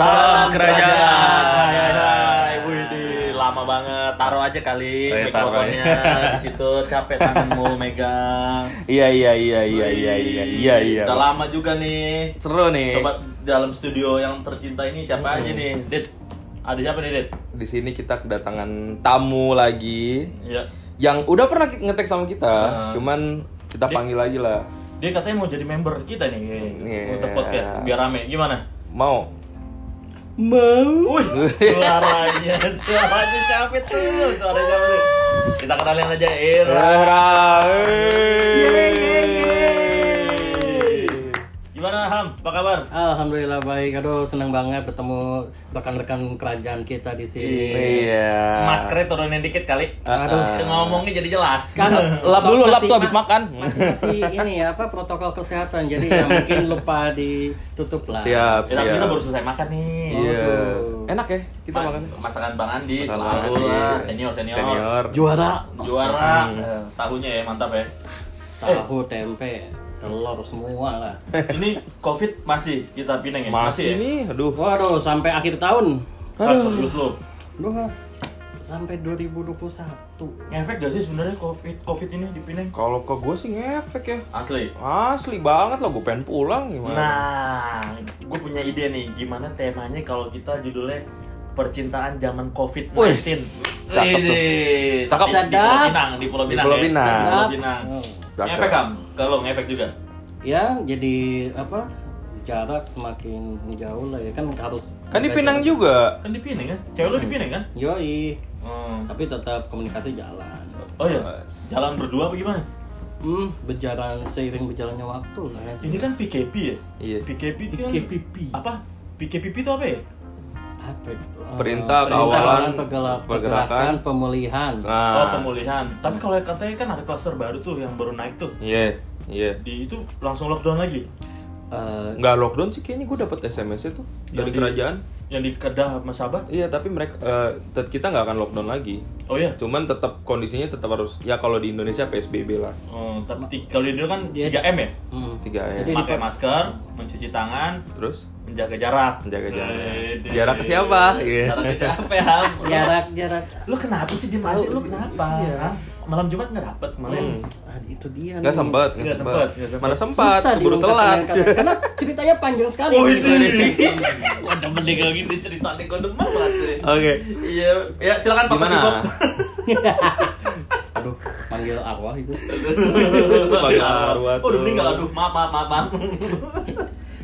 Salam kerajaan. Hai. Wih, lama banget. Taruh aja kali Oh, iya, taruh mikrofonnya di situ. Capek tanganmu megang. Iya iya iya iya iya iya iya iya. Udah lama juga nih. Seru nih. Coba dalam studio yang tercinta ini siapa aja nih, Dit? Ada siapa nih, Dit? Di sini kita kedatangan tamu lagi Iya. yang udah pernah ngetek sama kita, Ah. cuman kita Dia- panggil lagi lah. Dia katanya mau jadi member kita nih Iya. untuk podcast biar rame. Gimana? Mau? Mau. Wih, suaranya, suaranya siapa tuh? Suaranya tuh? Kita kenalin aja Ira. Gimana Apa kabar? Alhamdulillah baik. Aduh senang banget bertemu rekan-rekan kerajaan kita di sini. Iya. Maskernya turunin dikit kali. Aduh. Ngomongnya jadi jelas. Kan Lap dulu, lap tuh habis makan. Masih, masih ini ya apa protokol kesehatan. Jadi ya mungkin lupa ditutup lah. Siap, Ya, siap. kita baru selesai makan nih. Iya. Enak ya kita Ma- makan. Masakan Bang Andi selalu lah. Senior, senior. Senior. Juara. Juara. Eh, Tahunya ya, mantap ya. Tahu, tempe, telur semua lah. Ini COVID masih kita pineng ya? Masih ya? nih, aduh. Waduh sampai akhir tahun. Ah, serius lo. Duh, sampai 2021. Ngefek gak sih sebenarnya COVID COVID ini di Pineng? Kalau ke gue sih ngefek ya. Asli. Asli banget lah, gue pengen pulang gimana? Nah, gue punya ide nih, gimana temanya kalau kita judulnya percintaan zaman COVID-19. Wih, cakep tuh. Widih, Cakep. Di, di Pulau Pinang, di Pulau Di Pinang. Pulau ya? Pinang. Di Pulau Sedap. Pinang. Oh. Cakep. Ngefek kam? Kalau ngefek juga. Ya, jadi apa? Jarak semakin jauh lah ya kan harus Kan di jaga Pinang jarak. juga. Kan di Pineng kan? Cewek lu di Pineng kan? Yoi, Hmm. tapi tetap komunikasi jalan. Oh iya, jalan berdua apa gimana? Hmm, berjalan seiring berjalannya waktu lah ya. Ini kan PKP ya? Iya. PKP kan PKPP. apa? PKPP itu apa ya? Eh, Perintah, kawalan, pergerakan. pergerakan, pemulihan. Oh, Nah. pemulihan. Tapi kalau katanya kan ada klaster baru tuh yang baru naik tuh. Iya, iya. Di itu langsung lockdown lagi. Eh, Nggak lockdown sih kayaknya gue dapet SMS itu dari Yang di- kerajaan. Yang di Kedah sama Sabah. Iya, tapi mereka eh, tet- kita nggak akan lockdown lagi. Oh iya. Cuman tetap kondisinya tetap harus ya kalau di Indonesia PSBB lah. Oh, tapi kalau di Indo kan Dia- 3M ya? hmm. 3 Jadi ya. Pakai di- masker, mencuci tangan, Terus menjaga jarak. Menjaga jarak. Wede. Jarak ke siapa? Iya. Jarak ke siapa ya? Jarak jarak. Lu kenapa sih diem aja? Lu kenapa? iya. Malam Jumat nggak dapet kemarin. Ah, itu dia. nggak sempat, Nggak sempet, sempat. sempet. Mana sempat, keburu telat. Karena ceritanya panjang sekali. Oh gitu. itu nih kalau gini cerita nih gue demen banget sih. Oke. Iya, ya silakan Pak Gimana? Aduh, panggil arwah itu. Panggil arwah Oh, udah meninggal aduh, maaf maaf maaf.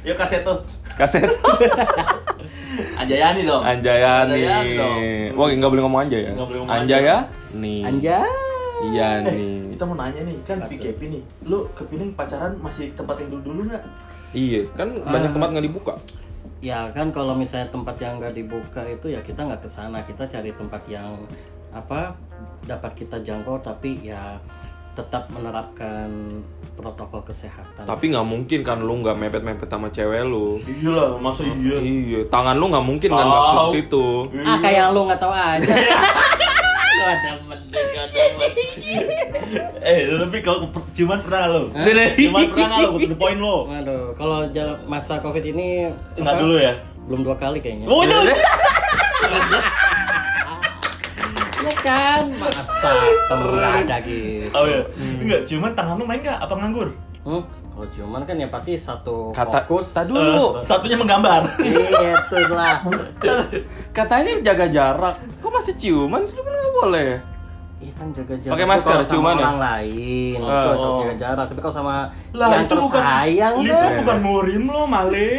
Yuk kaset tuh. Kaset Anjayani dong. Anjayani. Anjayani dong. Wah, nggak boleh ngomong Anjay ya. Nggak boleh ngomong Anjaya. Nih. Anja. Iya Eh, nih. kita mau nanya nih, kan PKP nih. Lu ke Pinang pacaran masih tempat yang dulu-dulu nggak? Iya, kan banyak tempat nggak dibuka. Ya kan kalau misalnya tempat yang nggak dibuka itu ya kita nggak ke sana, kita cari tempat yang apa dapat kita jangkau tapi ya tetap menerapkan protokol kesehatan. Tapi nggak mungkin kan lu nggak mepet-mepet sama cewek lu. Iya lah, masa iya? Iya, tangan lu nggak mungkin kan masuk situ. Ah kayak lu nggak tahu aja. Lu ada mendek, ada Eh, tapi kalau ciuman pernah lo? Hah? Ciuman pernah nggak lo? To the point lo? Waduh, kalau jalan masa covid ini Nggak dulu ya? Belum dua kali kayaknya. Oh itu. Ya kan, masa ada gitu. Oh iya. Enggak, ciuman tangan lu main nggak? Apa nganggur? Hmm? Kalau cuman kan ya pasti satu Kata fokus. Tadi dulu. Eh, satunya menggambar. Itu lah. Katanya jaga jarak. Kok masih ciuman sih? Kan nggak boleh. Iya kan jaga jarak. Pakai masker, kalau sama ciuman ya? orang lain Oh. itu harus jaga jarak. Tapi kalau sama Lah yang itu bukan tersayang itu kan bukan murim lo, Male.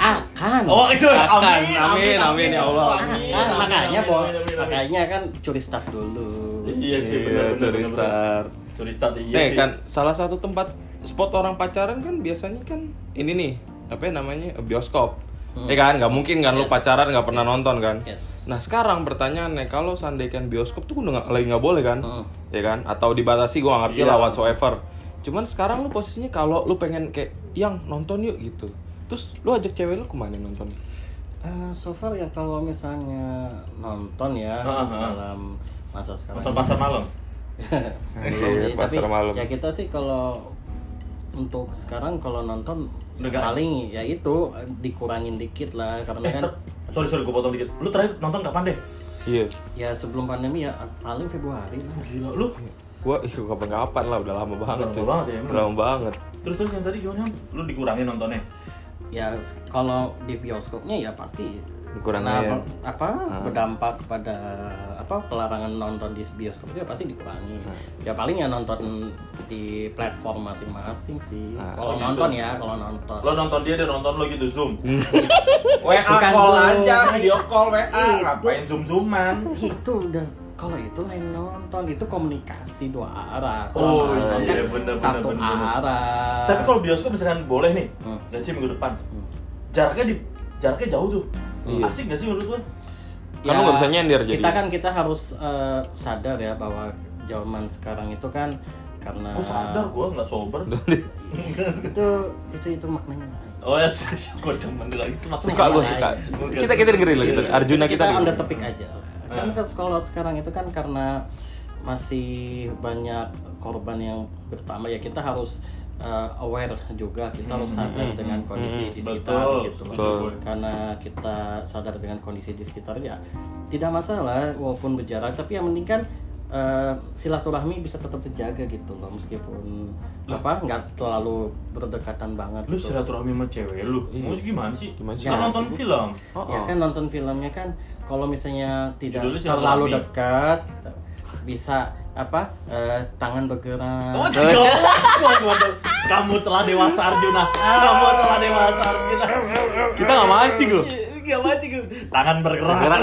Akan. Oh, itu Akan. amin, Amin, amin, ya Allah. Amin, Akan, amin, makanya amin, bo, amin, amin, amin. makanya kan curi start dulu. Iya sih, Iya, benar. curi start. Curi start iya Nih sih. kan salah satu tempat spot orang pacaran kan biasanya kan ini nih apa ya namanya bioskop. Ya kan nggak mungkin kan lu Yes. pacaran nggak pernah Yes. nonton kan. Yes. Nah sekarang pertanyaannya kalau seandainya bioskop tuh udah lagi nggak boleh kan, Mm. ya kan? Atau dibatasi gue nggak ngerti Iya. lah whatsoever. Cuman sekarang lu posisinya kalau lu pengen kayak yang nonton yuk gitu, terus lu ajak cewek lu ke mana nonton? Eh, so far ya kalau misalnya nonton ya Ah, ah. dalam masa sekarang. Nonton pasar malam. Iya, Tapi pasar malam. ya kita sih kalau untuk sekarang kalau nonton Udah nggak- paling ya itu dikurangin dikit lah karena Eh, kan sorry sorry gue potong dikit. Lu terakhir nonton kapan deh? Iya. ya sebelum pandemi ya paling Februari lah. Gila, lu Gua ih, kapan-kapan lah udah lama banget. Lama cuy. banget ya. Udah lama banget. terus terus yang tadi gimana? Lu dikurangin nontonnya? Ya kalau di bioskopnya ya pasti Dikurangin. karena ber- apa Ah. berdampak kepada apa pelarangan nonton di bioskop itu ya pasti dikurangi Ah. ya paling ya nonton di platform masing-masing sih Ah, kalau gitu. nonton ya kalau nonton Lo nonton dia, dia nonton lo gitu zoom. WA Bukan call Zoom. aja, video call WA. Ngapain zoom zooman? itu udah kalau itu lain nonton itu komunikasi dua arah kalau Oh, nonton iya, kan bener, satu bener, bener, bener. arah Tapi kalau bioskop misalkan boleh nih, Hmm. dan sih minggu depan, jaraknya di jaraknya jauh tuh. Iya. Asik gak sih menurut lo? Kan lu nggak bisa nyender jadi. kita kan kita harus eh, sadar ya bahwa zaman sekarang itu kan karena Gue sadar gue nggak sober. itu itu itu maknanya lain. oh ya, gue demen lagi itu maksudnya. suka gue suka. Kita kita dengerin lah kita. Arjuna kita. kita on the topic aja. Kan ke kalau sekarang itu kan karena masih banyak korban yang bertambah ya kita harus uh, aware juga kita harus sadar dengan kondisi di sekitar Betul, gitu betul. karena kita sadar dengan kondisi di sekitar ya tidak masalah walaupun berjarak tapi yang penting kan uh, silaturahmi bisa tetap terjaga gitu loh meskipun apa nggak terlalu berdekatan banget Lu gitu. silaturahmi sama cewek lu? Mau gimana sih? Gimana sih? Kan nonton film. Oh, Ya kan nonton filmnya kan kalau misalnya tidak terlalu dekat bisa apa eh, tangan bergerak. Oh. Kamu telah dewasa Arjuna. Kamu telah dewasa Arjuna. Kita nggak mancing loh. Gak mancing. Tangan bergerak. Gerak.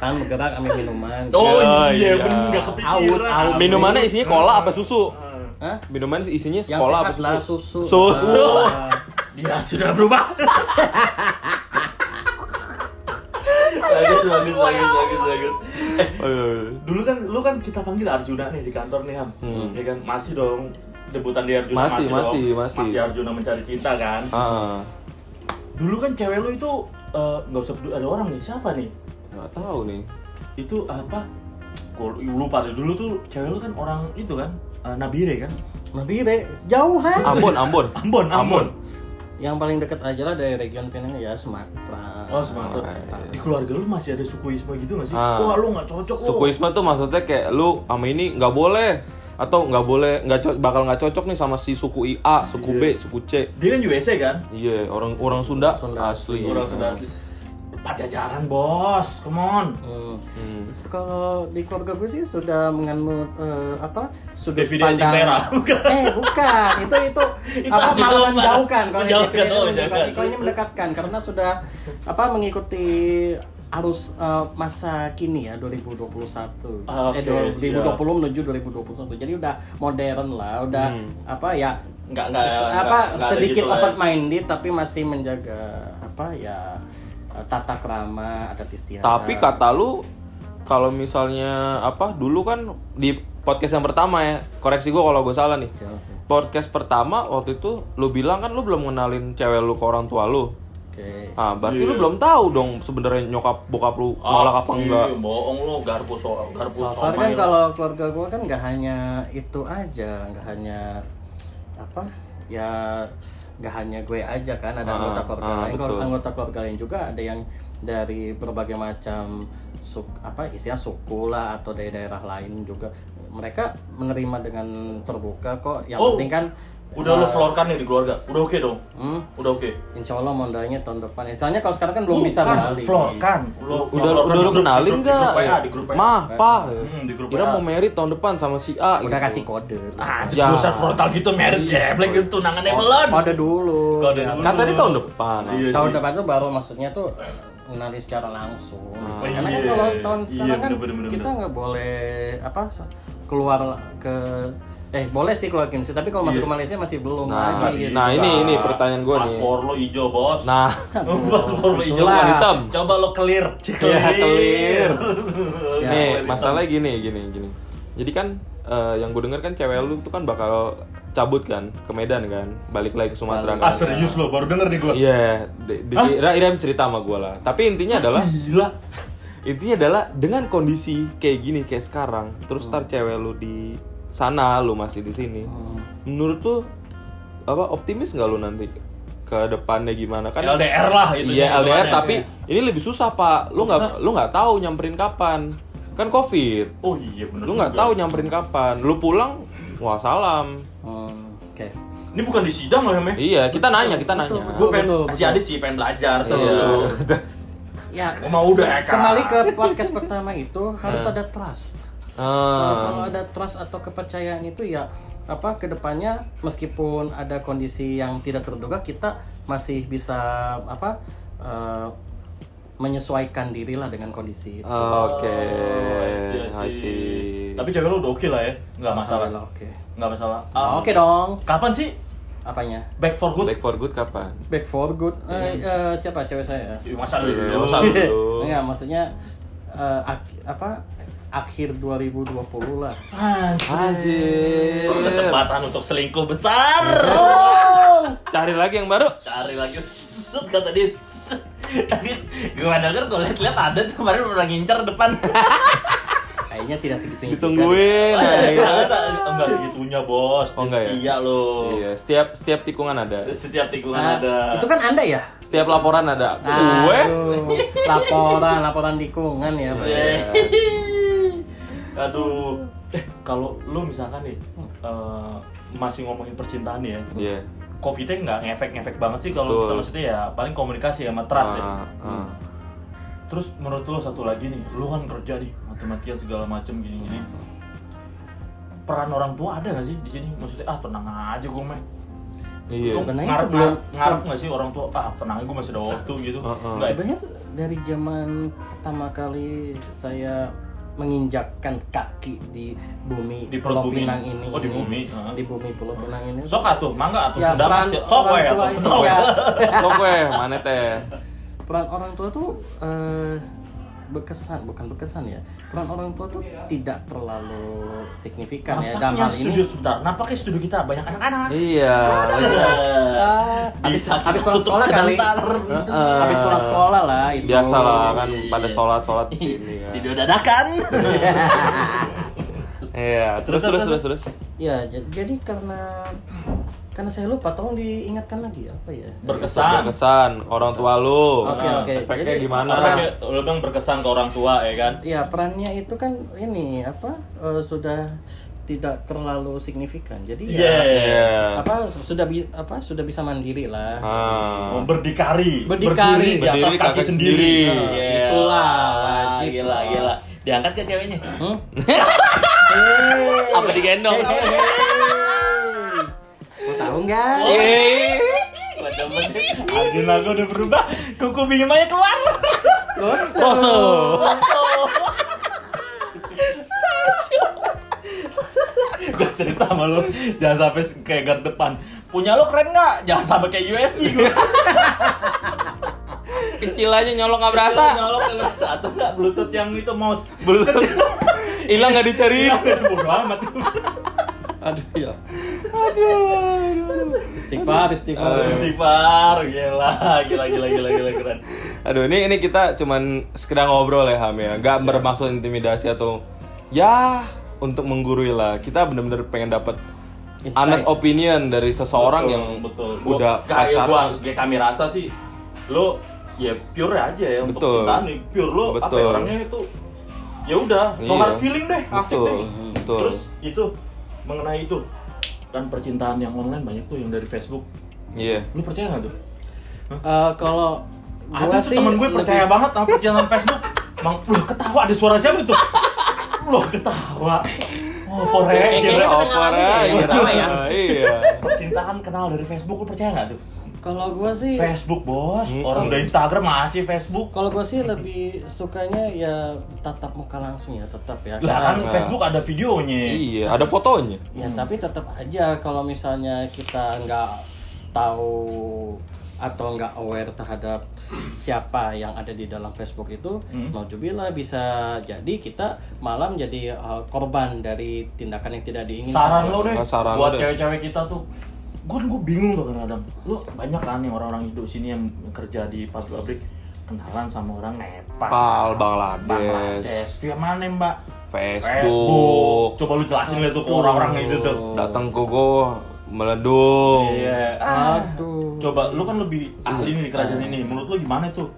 Tangan bergerak ambil minuman. Oh, Oh, iya, iya. bener kepikiran. Aus, aus. Minumannya isinya cola apa susu? Hah? Minuman isinya cola apa susu? lah susu. Susu. Ah, Dia sudah berubah. bagus, bagus, bagus, bagus, bagus. Eh, Oh, iya, iya. dulu kan lu kan kita panggil Arjuna nih di kantor nih Ham. Ya kan masih dong debutan di Arjuna Masih, dong. masih, masih. masih Arjuna mencari cinta kan. Ah, Dulu kan cewek lu itu eh, nggak usah ada orang nih siapa nih? nggak tahu nih. Itu apa? Gua lupa deh. Dulu tuh cewek lu kan orang itu kan eh, Nabire kan? Nabire jauhan. Ambon, Ambon. Ambon, Ambon. Yang paling dekat aja lah dari region Penang ya Sumatera. Oh, Sumatera. Oh, Di keluarga lu masih ada sukuisme gitu gak sih? Ah. Wah, lu gak cocok lu. Sukuisme tuh maksudnya kayak lu sama ini nggak boleh atau nggak boleh nggak co- bakal nggak cocok nih sama si suku I A, suku B, suku C. Dia kan USA kan? Iya, orang orang Sunda, Sunda asli. Orang Sunda asli. Pajajaran, bos. Come on. Hmm. Hmm. Kalau di keluarga gue sih sudah menganut eh, apa sudut Devi dan Vera. Bukan. Eh bukan, itu itu, Itu apa malah menjauhkan kalau Devi oh. Kalau ini mendekatkan karena sudah apa mengikuti arus eh, masa kini ya 2021 Oke, eh 2020 menuju 2021 jadi udah modern lah udah apa ya Nggak- nggak- se- nggak- apa nggak ada sedikit gitu ya. open minded tapi masih menjaga apa ya tata krama adat istiadat Tapi kata lu kalau misalnya apa dulu kan di podcast yang pertama ya, koreksi gua kalau gue salah nih. Oke, oke. Podcast pertama waktu itu lu bilang kan lu belum ngenalin cewek lu ke orang tua lu. Oke. Ah, berarti Iya. lu belum tahu dong sebenarnya nyokap bokap lu nolak apa enggak. Iya, bohong lu, garpu so, garpu So far somai kan kalau keluarga gue kan nggak hanya itu aja, nggak hanya apa ya nggak hanya gue aja kan ada Ah, anggota keluarga ah, lain, Kalau betul. anggota keluarga lain juga ada yang dari berbagai macam suk apa istilah suku lah atau dari daerah lain juga mereka menerima dengan terbuka kok. Yang Oh, penting kan Udah lu eh, florkan nih di keluarga. Udah oke dong. hmm, Udah oke. Insya Allah mondanya tahun depan. Soalnya kalau sekarang kan belum bisa Bukan, balik. Florkan. Lu Udah florkan udah grup- kenalin? Di grup. Mah, pa. Hmm, di grup Kira mau merit tahun depan sama si A. Udah gitu. kasih kode. Ah, Ya. dosa frontal gitu merit geblek gitu tunangannya belum. Kode dulu. Kode Ya. dulu. Kan tadi tahun depan. Iya tahun depan tuh baru maksudnya tuh mengenali secara langsung. Ah. Karena kan Iya. kalau tahun Iya, sekarang kan bener, bener, kita bener. nggak boleh apa keluar ke eh boleh sih keluar ke Indonesia tapi kalau masuk ke Malaysia masih belum Nah, lagi gitu. nah, ini ini pertanyaan gua nih. Paspor lo hijau, Bos. Nah, Paspor lo hijau hitam. Coba lo clear. Iya, clear. Siap. nih Hitam. masalahnya gini gini gini. Jadi kan eh, yang gue denger kan cewek lu tuh kan bakal cabut kan ke Medan kan, balik lagi ke Sumatera Ah kan. serius lo, baru denger nih gua. Iya, di, di, Ira, Ira cerita sama gue lah. Tapi intinya adalah Gila. intinya adalah dengan kondisi kayak gini kayak sekarang, terus Hmm. tar cewek lu di sana, lu masih di sini. Hmm. Menurut tuh apa optimis nggak lu nanti ke depannya gimana? Kan LDR lah gitu iya ya, LDR tapi ini lebih susah pak. Lu nggak lu nggak tahu nyamperin kapan. Kan covid. Oh iya bener lu nggak tahu nyamperin kapan. Lu pulang wah salam. Hmm, oke. Ini bukan di sidang loh ya? Meh iya kita nanya kita betul, nanya. Gue pengen Betul, si betul. Adit sih pengen belajar tuh. Iya. ya Oh, mau udah ya, Kak. kembali ke podcast pertama itu harus ada trust Ah. kalau ada trust atau kepercayaan itu ya apa ke depannya meskipun ada kondisi yang tidak terduga kita masih bisa apa eh, menyesuaikan diri lah dengan kondisi itu. oke. Oh, I see. see. tapi cewek lu udah oke lah ya. Nggak masalah. Oke. Nggak masalah. Nah, Ah, oke dong. Kapan sih? Apanya? Back for good. Back for good kapan? Back for good. Eh, eh, siapa? Cewek saya? Ih, masa Iya, dulu. masa dulu. Enggak, maksudnya ak- apa akhir 2020 lah Anjir. kesempatan untuk selingkuh besar Cari lagi yang baru. cari lagi kata dia gue denger gue liat-liat ada tuh kemarin pernah ngincer depan kayaknya tidak segitunya juga deh. Ditungguin. Enggak, enggak segitunya bos Oh, enggak ya? iya lo Iya, setiap setiap tikungan ada. setiap tikungan Nah, ada itu kan anda ya Setiap laporan ada. Gue laporan laporan tikungan ya Pak. Aduh eh kalau lu misalkan nih eh, masih ngomongin percintaan nih ya Iya. Covidnya nggak ngefek-ngefek banget sih kalau kita maksudnya ya paling komunikasi sama trust ya. Ah, ah. Terus menurut lo satu lagi nih, lu kan kerja nih mati-matian segala macem gini-gini. Peran orang tua ada gak sih di sini? Maksudnya ah tenang aja gue mah. Iya. Sebenarnya ngarep, sebelum ngarep, ngarep nggak sih orang tua? Ah tenang aja gue masih ada waktu gitu. Heeh. Nggak ya? sebenarnya dari zaman pertama kali saya menginjakkan kaki di bumi Di Pulau bumi. Pinang ini Oh, di ini, bumi, heeh. di bumi Pulau Pinang ini Sok atuh, mangga atuh Ya, sih. Sok we atuh. Sok. ya. Sok gue, mana teh? peran orang tua tuh eh, berkesan bukan berkesan ya peran orang tua tuh tidak terlalu signifikan ya dalam Nampaknya hal ini studio sebentar, nampaknya studio kita banyak anak-anak. Iya. Ah, habis, Bisa kita habis pulang sekolah kali. Heeh. habis pulang sekolah lah itu Biasa lah kan pada sholat-sholat di sini kan. Studio dadakan. Iya, terus terus terus terus. ya j- jadi karena karena saya lupa tolong diingatkan lagi apa ya Berkesan. Berkesan orang tua lu. Oke, Nah, oke. Efeknya Jadi- gimana? Efeknya lu bilang berkesan ke orang tua ya kan? ya perannya itu kan ini apa eh, sudah tidak terlalu signifikan jadi Iya. ya Iya. apa sudah bi apa sudah bisa mandiri lah Ah. Oh, berdikari, Berdikari. Berdiri di atas Berdiri kaki, kaki sendiri. sendiri. Nah, Gila. itulah wajib. Gila, gila. Diangkat ke ceweknya. Hmm? Apa digendong? Mau tahu nggak? Waduh, waduh. Arjun lagu udah berubah. Kuku bingimanya keluar. Dosa. Rosso. gue cerita sama lu jangan sampai kayak guard depan punya lu keren nggak jangan sampai kayak USB gue Kecil aja nyolong nggak berasa. nyolok ke berasa atau nggak bluetooth yang itu mouse Belum. Hilang nggak dicariin. bodo amat Aduh ya. Istighfar, istighfar. istighfar gila gila gila gila gila keren Aduh, ini ini kita cuman sekedar ngobrol ya Ham ya, nggak bermaksud intimidasi atau ya untuk menggurui lah. Kita bener-bener pengen dapat honest opinion dari seseorang Betul, yang betul Gua- udah kayak gua pacaran. kayak kami rasa sih lo ya pure aja ya untuk Betul. cintaan nih pure lo apa Betul. ya, orangnya itu ya udah no Iya. hard feeling deh asik Betul, deh betul. terus itu mengenai itu kan percintaan yang online banyak tuh yang dari Facebook. Iya. lu percaya nggak tuh? Eh, kalau ada tuh sih temen gue lebih- percaya banget sama percintaan Facebook. Mang, loh ketawa ada suara siapa itu? Loh ketawa. Oh pore kira Oh, ya, iya. ya. Iya. percintaan kenal dari Facebook lu percaya nggak tuh Kalau gua sih Facebook bos Hmm. orang udah Instagram masih Facebook kalau gua sih lebih sukanya ya tatap muka langsung ya, tetap ya. lah kan Karena- Facebook ada videonya Iya, ada fotonya. Ya tapi tetap aja kalau misalnya kita nggak tahu atau nggak aware terhadap siapa yang ada di dalam Facebook itu, Hmm. nauzubillah bisa jadi kita malam jadi uh, korban dari tindakan yang tidak diinginkan. saran lo deh saran buat cewek-cewek kita tuh gue gue bingung tuh kadang-kadang lo banyak kan nih orang-orang Indo sini yang kerja di pabrik kenalan sama orang Nepal Pal, Bangladesh, Bangladesh via mana mbak Facebook. coba lu jelasin lihat tuh orang-orang itu tuh Datang ke gua Meledung. Iya. Ah. Aduh. Coba lu kan lebih ahli nih di kerajaan ini. Menurut lu gimana tuh?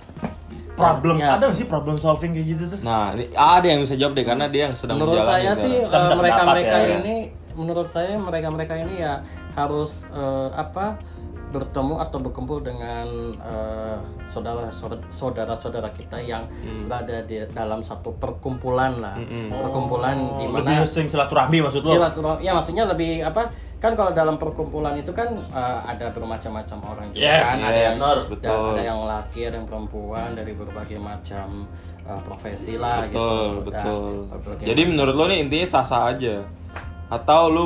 Problem Ya. ada nggak sih problem solving kayak gitu tuh? Nah, ini ada yang bisa jawab deh karena dia yang sedang menurut menjalani. saya sih. Kan minta mereka mereka pendapat ya. ini menurut saya mereka mereka ini ya harus eh, apa bertemu atau berkumpul dengan eh, saudara saudara saudara kita yang Hmm. berada di dalam satu perkumpulan lah perkumpulan di Oh, mana lebih sering silaturahmi maksud lu? silaturahmi ya maksudnya lebih apa kan kalau dalam perkumpulan itu kan eh, ada bermacam-macam orang juga Yes, kan ada yang yes, ada, betul. ada yang laki ada yang perempuan dari berbagai macam eh, profesi lah betul, gitu betul. Jadi menurut lo nih intinya sah-sah aja. Atau lu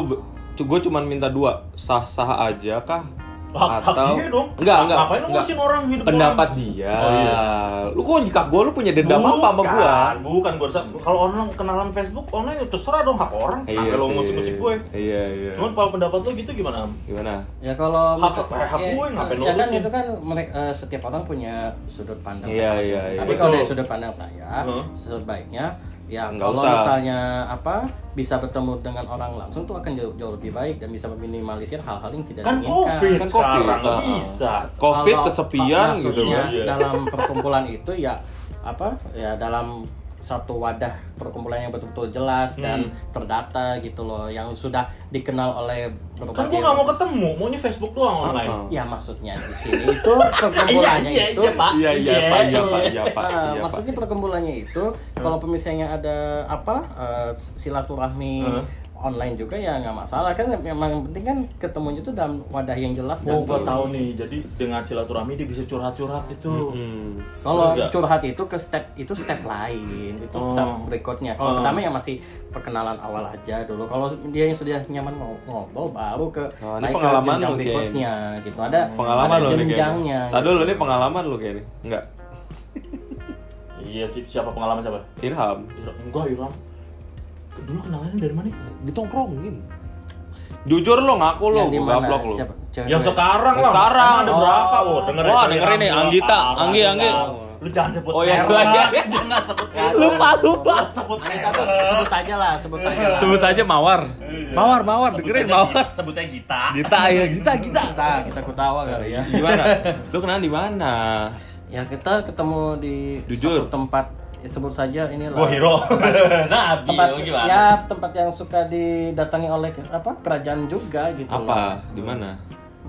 gue cuman minta dua, sah-sah aja kah? Hak, hak Atau dia dong. Enggak, enggak. Ngapain lu enggak. ngurusin orang hidup Pendapat orang? dia. Oh, iya. Lu kok jika gue lu punya dendam apa sama Bukan, gua? Bukan, gua rasa kalau orang kenalan Facebook online ya terserah dong hak orang. Iya kalau sih. ngusik-ngusik gue. Iya, iya. Cuman kalau pendapat lu gitu gimana? Gimana? Ya kalau Hak- misal- hak ya, gue, ngapain lo ya kan urusin? itu kan mereka eh, setiap orang punya sudut pandang. Iya, iya, iya. Tapi kalau dari sudut pandang saya, Heeh. sebaiknya ya Nggak kalau usah. misalnya apa bisa bertemu dengan orang langsung tuh akan jauh, jauh lebih baik dan bisa meminimalisir hal-hal yang tidak Kan diinginkan. covid Kan sekarang COVID, nggak ah. bisa. Covid Kalau- kesepian gitu kan. Iya. dalam perkumpulan itu ya apa ya dalam satu wadah perkumpulan yang betul-betul jelas dan Hmm. terdata gitu loh yang sudah dikenal oleh Kan berbagai gua nggak mau ketemu, maunya Facebook doang online. Uh-uh. Ya maksudnya di sini itu perkumpulannya Iya, iya, itu iya, Pak. Iya, iya, Pak, iya, Pak, iya, Pak. Nah, Iya, Pak. maksudnya perkumpulannya itu kalau misalnya ada apa eh, silaturahmi Heeh. Online juga ya nggak masalah kan memang yang penting kan ketemunya itu dalam wadah yang jelas dan Oh, gua tahu nih. Jadi dengan silaturahmi dia bisa curhat-curhat itu. Hmm. kalau curhat itu ke step itu step lain itu Oh. step berikutnya Oh. kalau pertama yang masih perkenalan awal aja dulu kalau dia yang sudah nyaman mau ngobrol baru ke Oh, ini naik ke pengalaman jenjang berikutnya gitu ada Pengalaman ada lo nih kayaknya. jenjangnya lu ini pengalaman lu kayak ini. Enggak. Iya sih, siapa pengalaman siapa? Irham. Iram. Enggak, Iram. Dulu kenalannya dari mana? Ditongkrongin. Jujur lo ngaku lo, yang mana gaplok lo. Yang gue. sekarang Yang lah. sekarang. Ada berapa? Oh, dengerin. Wah, dengerin nih. Anggita. Anggi, Anggi. Lu jangan sebut Oh, iya, iya. Jangan sebut. Lupa, lupa. Sebut merek. tuh sebut saja lah, sebut saja. Sebut saja Mawar. Mawar, Mawar, Sebut dengerin Mawar. Gita, Sebut aja Gita. Gita ya, Gita, Gita. Kita, kita ketawa kali ya. Gimana? Lu kenal di mana? Ya kita ketemu di Jujur. satu tempat ya, sebut saja inilah. Gua hero. Nabi, Tempat, gimana? ya tempat yang suka didatangi oleh apa kerajaan juga gitu. Apa? Di mana?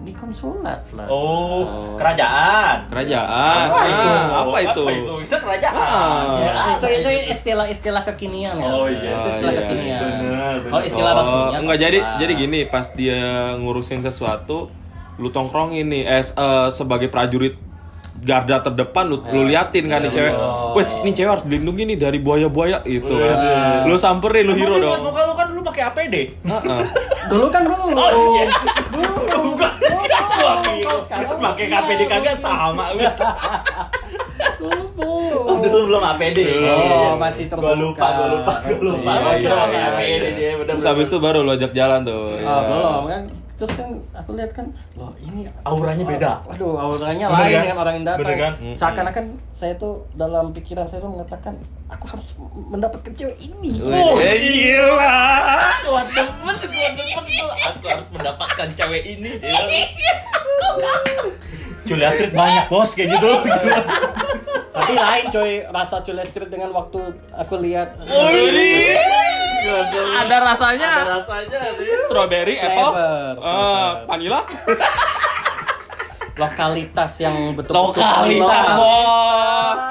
Di konsulat lah. Oh, kerajaan. Kerajaan. Apa Ah, itu? Apa itu? Apa itu? Bisa kerajaan. Ah. Ya, Apa itu itu istilah-istilah kekinian ya. Oh, iya. Itu istilah Iya, iya. kekinian. Bener, bener. Oh, istilah Oh, resminya. enggak jadi jadi gini pas dia ngurusin sesuatu lu tongkrongin nih eh, eh, sebagai prajurit garda terdepan lu, lu liatin kan nih Iya, cewek. betul. Wes nih cewek harus dilindungi nih dari buaya-buaya gitu kan. Iya. Lu samperin lu hero dong. Muka lu kan dulu pakai APD. Heeh. Dulu kan belum. Oh iya. Belum. Bukan. Sekarang pakai iya. APD kagak sama lu. Belum. Oh, dulu belum APD. Oh, masih Gua lupa, gua lupa, gua lupa. Iya, Gua iya, pakai iya, APD iya. dia bener. Terus habis itu baru lu ajak jalan tuh. Oh, Iya. belum kan. Terus kan aku lihat kan, loh ini auranya beda. Waduh, auranya Bener lain kan? dengan orang yang datang. Bener kan? Seakan-akan saya tuh dalam pikiran saya tuh mengatakan aku harus mendapatkan cewek ini. Oh, gila. Gua demen, gua demen tuh. Aku harus mendapatkan cewek ini. Julia Street banyak bos kayak gitu. Tapi lain coy, rasa Julia Street dengan waktu aku lihat Wih. Ada rasanya. Ada rasanya nih. Strawberry, apple, eh, flavor. vanilla. lokalitas yang betul-betul Lokalitas lokal. bos.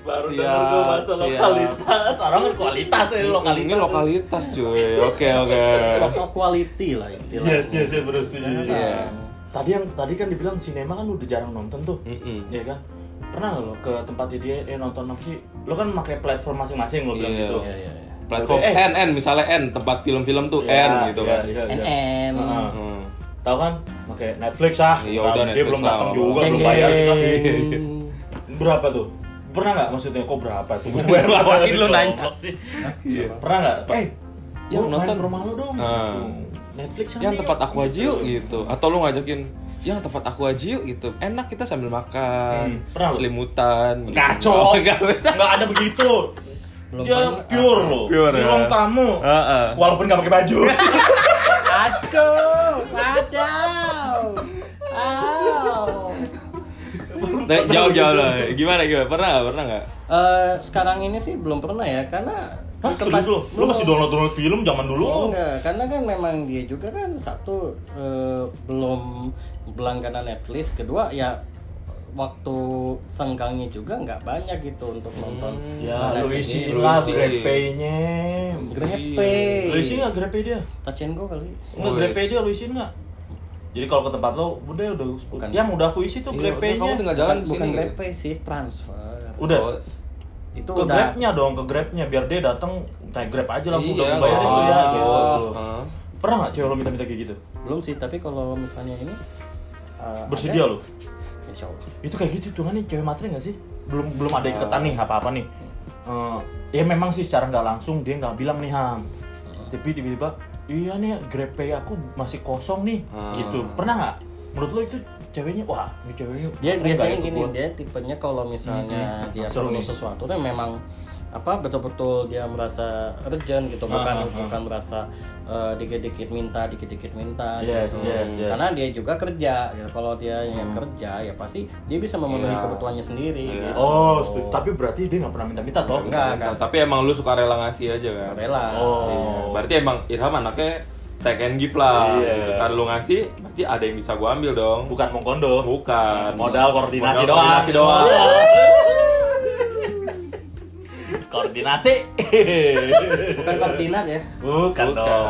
Baru Siap, dengar gua bahasa siap. lokalitas. Orang kan kualitas ya Ini lokalitas. lokalitas cuy. Oke, oke. Lokal quality lah istilahnya. Yes, yes, yes, bener setuju. Iya. Tadi yang tadi kan dibilang sinema kan udah jarang nonton tuh. Mm-mm. Iya kan? Pernah nggak lo ke tempatnya dia eh, nonton apa sih? Lo kan pakai platform masing-masing lo bilang Iya. gitu. Iya, iya, iya. Platform Eh. N N misalnya N tempat film-film tuh Iya, N gitu iya, kan. iya, iya. NN. Heeh. Hmm. Tahu kan? Pakai Netflix ah. Iya, Nah, udah, Dia Netflix belum lah, datang juga, belum bayar kita. deng. Berapa tuh? Pernah nggak maksudnya kok berapa tuh? Gue Ngapain lu nanya? sih. Iya. Pernah nggak? Eh, Yang gua main nonton. rumah lu dong. Nah. gitu. Netflix Yang tempat aku aja yuk gitu. Atau lu ngajakin yang tempat aku aja yuk gitu. Enak kita sambil makan, Hmm, selimutan. gitu. Kacau. Enggak bisa. Nggak ada begitu. Belum ya pernah. pure loh. Pure, Di ya. ruang tamu. Heeh. Walaupun nggak pakai baju. Waduh. Wow. Nah, jawab jawab lah. Gimana gimana? Pernah nggak? Pernah nggak? Eh, sekarang ini sih belum pernah ya, karena Hah, tempat- lu? Lu masih download-download film zaman dulu? Oh, enggak, karena kan memang dia juga kan satu eh, belum berlangganan Netflix, kedua ya waktu senggangnya juga nggak banyak gitu untuk nonton. Ya, lu Netflix isi lah Lu. GrabPay-nya. GrabPay. Lu isi nggak GrabPay dia? Touch and go kali. Enggak GrabPay yes. dia lu isi nggak? Jadi kalau ke tempat lo, udah udah Bukan. yang udah aku isi tuh Iya, udah, GrabPay-nya. kamu tinggal jalan bukan, ke bukan sini. GrabPay sih, transfer. Udah. Oh, Itu ke udah Grab-nya dong, ke Grab-nya biar dia datang naik Grab aja langsung Iya, udah bayarin oh. tuh ya gitu. Heeh. Pernah nggak cewek lo minta-minta kayak gitu? belum sih, tapi kalau misalnya ini eh, Bersedia ada, lo? Insya Allah. Itu kayak gitu tuh kan nih cewek matre nggak sih? Belum belum ada iketan nih apa-apa nih. Eh, ya memang sih secara nggak langsung dia nggak bilang nih Ham. Tapi tiba-tiba iya nih GrabPay aku masih kosong nih Hmm. gitu. Pernah nggak? Menurut lo itu ceweknya wah ini ceweknya dia biasanya ya gini gua? dia tipenya kalau misalnya Hmm, dia seru perlu nih. sesuatu dan memang apa betul-betul dia merasa urgent gitu bukan Ah, ah, ah. bukan merasa eh, dikit-dikit minta dikit-dikit minta Yes, gitu yes, yes. karena dia juga kerja gitu. kalau dia yang Hmm. kerja ya pasti dia bisa memenuhi Iya. kebutuhannya sendiri Iya. gitu. Oh, setuju. tapi berarti dia nggak pernah minta-minta toh? Enggak, kan. Tapi emang lu suka rela ngasih aja kan? rela Oh. Iya. Berarti emang Irham anaknya take and give lah Iya. gitu kan lu ngasih berarti ada yang bisa gua ambil dong Bukan mongkondo. bukan Modal koordinasi Modal doang. koordinasi doang koordinasi. bukan koordinat ya Bukan, Bukan. dong.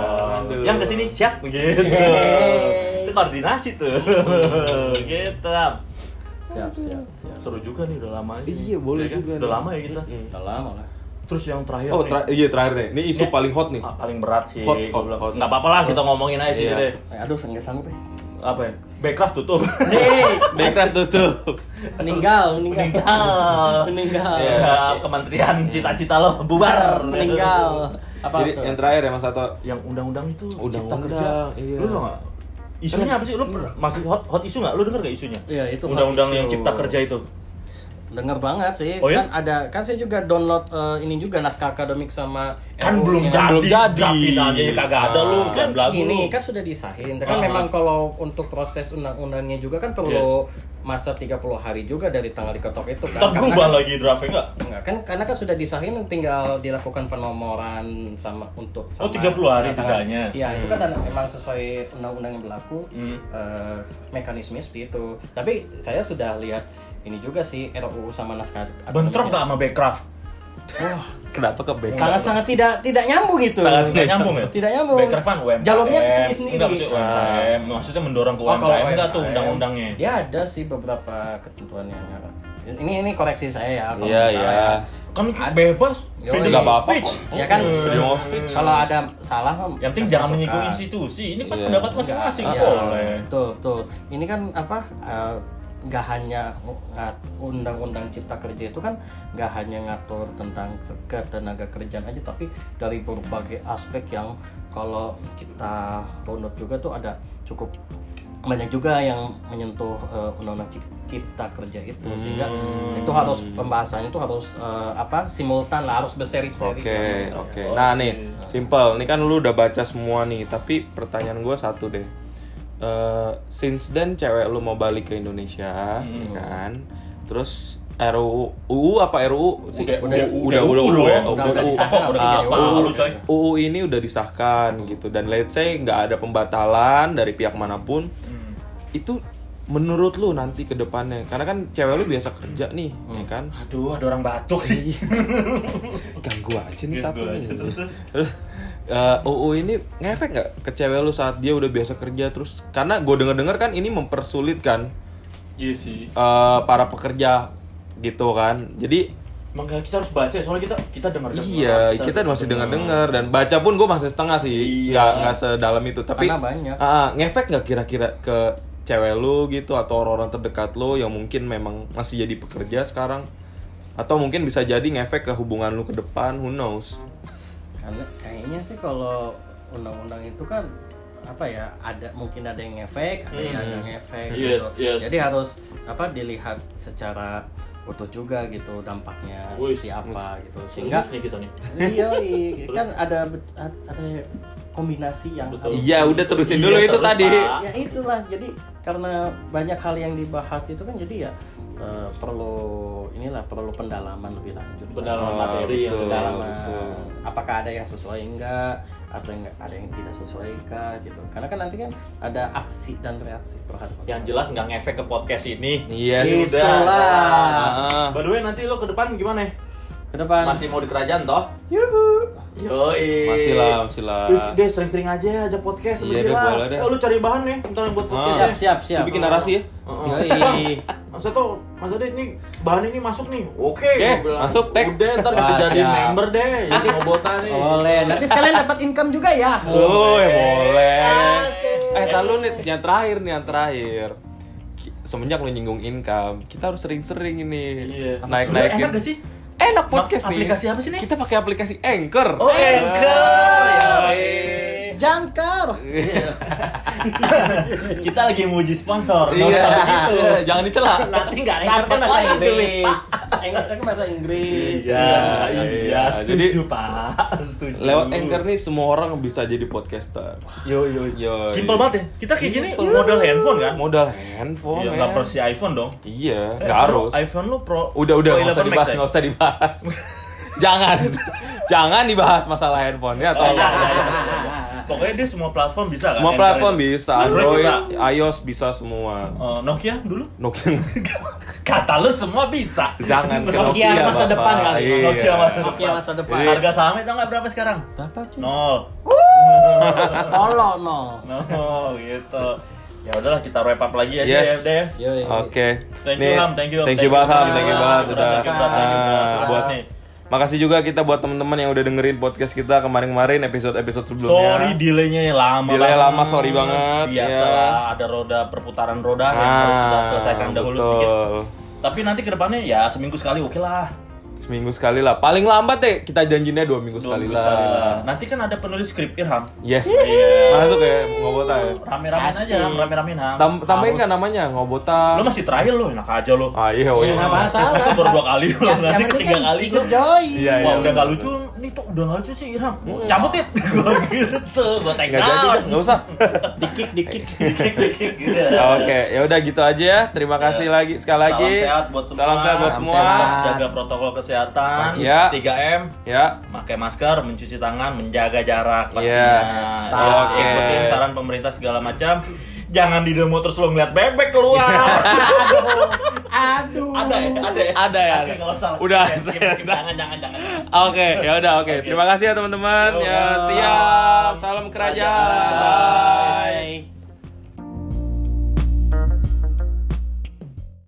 Aduh. Yang ke sini siap gitu. Itu koordinasi tuh. gitu. Siap siap siap Seru juga nih udah lama ini. Iya, boleh Ya kan? juga Udah nih. lama ya kita. Udah lama lah Terus yang terakhir oh nih. tra- iya terakhir nih ini isu Ini- paling hot nih Ah, paling berat sih. Hot, hot, hot. Nggak apa-apa lah kita ngomongin aja sih Iya. deh. Eh, aduh sanggup ya Apa ya? Backcraft tutup. Nih, Backcraft tutup. Meninggal meninggal. Meninggal. meninggal. Ya, Kementerian cita-cita lo bubar. meninggal. Apa? Jadi tuh? yang terakhir ya mas Sato? Yang undang-undang itu cipta Undang-undang, kerja. iya. lu tau gak isunya apa sih? Lu per- masih hot hot isu nggak? Lu denger gak isunya? Iya, itu undang-undang yang cipta kerja itu Dengar banget sih. Oh, ya? Kan ada kan saya juga download eh, ini juga naskah akademik sama kan RUU belum jadi belum jadi. ya kagak ada lu Nah. kan belagu Gini lu kan sudah disahin. Kan Ah. memang kalau untuk proses undang-undangnya juga kan perlu masa 30 hari juga dari tanggal diketok itu kan. ntar berubah kan- lagi draftnya nggak Enggak kan karena kan sudah disahin tinggal dilakukan penomoran sama untuk Oh, sama 30 hari jedanya. Iya, itu kan dan emang sesuai undang-undang yang berlaku Hmm. eh, mekanisme seperti itu. Tapi saya sudah lihat ini juga sih RUU sama naskah bentrok nggak sama backcraft Wah, kenapa ke back sangat-sangat tidak tidak nyambung itu. sangat tidak nyambung ya Tidak nyambung. backcraft kan UMKM Jalurnya ke sini sendiri. enggak maksudnya UMKM maksudnya mendorong ke Oh, kalau UMKM enggak tuh undang-undangnya Dia ada sih beberapa ketentuan yang. Ini ini koreksi saya ya. kalau Iya, salah iya. ya. kan bebas Yoi. freedom of apa-apa speech. Ya kan, Freedom of speech. kalau ada salah mah yang penting jangan menyinggung institusi ini kan Iya. pendapat masing-masing Iya, boleh Betul, betul. Ini kan apa? eh, nggak hanya undang-undang cipta kerja itu kan nggak hanya ngatur tentang ketenaga kerjaan aja tapi dari berbagai aspek yang kalau kita runut juga tuh ada cukup banyak juga yang menyentuh eh, undang-undang cip- cipta kerja itu sehingga Hmm. itu harus pembahasannya itu harus eh, apa simultan lah harus berseri-seri Oke, menurut oke. saya. Nah nih, simple. Ini kan lu udah baca semua nih, tapi pertanyaan gue satu deh. Eh, since then cewek lu mau balik ke Indonesia, ya kan? Terus RUU, UU apa RUU sih? Udah- udah- udah, udah udah, ya? Udah- udah UU. udah Ah, coy. UU ini udah disahkan gitu. Dan let's say nggak ada pembatalan dari pihak mana pun Hmm. itu menurut lu nanti ke depannya? Karena kan cewek lu biasa kerja nih ya kan? Aduh ada orang batuk sih. Ganggu aja nih satu nih. Terus, terus eh, UU ini ngefek nggak ke cewek lu saat dia udah biasa kerja terus karena gue denger dengar kan ini mempersulit kan iya sih eh, para pekerja gitu kan jadi makanya kita harus baca soalnya kita kita dengar Iya, kita, masih dengar-dengar dan baca pun gue masih setengah sih, Iya. nggak nggak sedalam itu. Tapi Karena banyak. Ah, ngefek nggak kira-kira ke cewek lu gitu atau orang-orang terdekat lu yang mungkin memang masih jadi pekerja sekarang? Atau mungkin bisa jadi ngefek ke hubungan lu ke depan, who knows? Karena kayaknya sih kalau undang-undang itu kan apa ya ada mungkin ada yang ngefek, ada yang Hmm. nggak ngefek Yes, gitu. yes. Jadi harus apa dilihat secara utuh juga gitu dampaknya seperti apa gitu. Sehingga nih kita nih iya, iya, kan ada ada kombinasi yang Betul. Iya, udah terusin dulu Iya, itu terus, tadi. Pak. ya itulah jadi karena banyak hal yang dibahas itu kan jadi ya eh, perlu inilah perlu pendalaman lebih lanjut Pendalaman Oh, materi yang betul. pendalaman betul. apakah ada yang sesuai enggak atau enggak ada yang tidak sesuai enggak gitu karena kan nanti kan ada aksi dan reaksi terhadap Yang jelas nggak ngefek ke podcast ini. Yes. Itulah. Ah. By the way, nanti lo ke depan gimana? Ke depan Masih mau di kerajaan toh? Yuhu. Yoi. Masih lah, masih lah. Lu deh sering-sering aja ajak podcast sama Iya dia deh, lah. boleh deh. Eh, lu cari bahan nih, ntar buat Ah. podcast. siap siap siap Lu bikin narasi ya? Yoi. Masa tuh, masa deh ini bahan ini masuk nih. Oke, bilang. masuk, tag. Udah, ntar kita jadi member deh. Jadi ngobotan nih. boleh nanti sekalian dapat income juga ya ya boleh. Asik. Eh, tar lu nih, yang terakhir nih, yang terakhir. Semenjak lu nyinggung income, kita harus sering-sering ini Iya. naik-naikin. Enak gak sih? Enak podcast nih. aplikasi apa sih nih? Kita pakai aplikasi Anchor. Oh, Anchor. Ah. Jangkar Kita lagi muji sponsor. Iya, iya, jangan dicela. Nanti nggak Anchor kan dapat bahasa Inggris. Anchor kan bahasa Inggris Iya, Iya, iya, jadi- setuju Pak, setuju. Lewat Anchor nih semua orang bisa jadi podcaster. yo yo Yo, Simple iya. banget ya. Kita kayak gini modal handphone kan? Modal handphone. Iya, nggak men. perlu si iPhone dong. Iya, nggak iPhone lu- harus. iPhone lu Pro. Udah udah Pro nggak usah 11 Max dibahas, ya? nggak usah dibahas. jangan, jangan dibahas masalah handphone ya. Oh, Tolong. Iya, iya, iya, iya. Pokoknya dia semua platform bisa kan? Semua Android platform itu? bisa, Android Android, bisa. iOS bisa semua. Eh, Nokia dulu? Nokia Kata lu semua bisa. jangan ke Nokia masa Bapak. depan kali. Iya. Nokia masa depan. Nokia masa depan Harga sahamnya tau nggak berapa sekarang? berapa cuy Nol. nol nol Nol gitu. Ya udahlah kita wrap up lagi aja Yes. ya deh. Yoi. Oke. Thank you, Ham. Thank you. Thank you you, banget, Ham. Ham. Thank you banget Udah, udah. thank you, Bang. Thank you, Bang. Ah, buat nih. Makasih juga kita buat teman-teman yang udah dengerin podcast kita kemarin-kemarin episode-episode sebelumnya. Sorry delaynya lama Delay banget. lama, sorry banget, Biasalah ya. ada roda perputaran roda yang harus kita selesaikan dahulu Ah, betul. sedikit. Tapi nanti ke depannya ya seminggu sekali oke lah. Seminggu sekali lah. Paling lambat deh kita janjinya dua minggu Dua sekali minggu lah. sekali lah. Nanti kan ada penulis skrip Irham. Yes. Iya. Masuk ya ngobota ya. Rame-ramein aja, rame-ramein Ham. Tam tambahin kan namanya ngobota. Lu masih terakhir lu, enak aja lu. Ah iya, oh, Ya, iya. nggak masalah Itu baru dua kali lu, nanti ketiga kan kali lu. join Iya, Wah iya. udah gak lucu, nih tuh udah gak lucu sih Irham. Cabut it, gue gitu, gue take down. dah. nggak usah. dikik dikik Dikit-dikit gitu. Oke, ya udah gitu aja ya. Terima kasih lagi sekali lagi. Salam sehat buat semua. Salam sehat buat semua. Jaga protokol kesehatan. Ya. 3M. Ya. Pakai masker, mencuci tangan, menjaga jarak pastinya. Yes. Ya, Oke. Ikutin saran pemerintah segala macam. Jangan di demo terus lo ngeliat bebek keluar. aduh ada ya, ada ya. Ada ya, ada. Usah. Udah, Skip, skip, skip. jangan, jangan, jangan. Oke, ya udah oke. Terima kasih ya teman-teman. Ya, bye. siap. Salam kerajaan.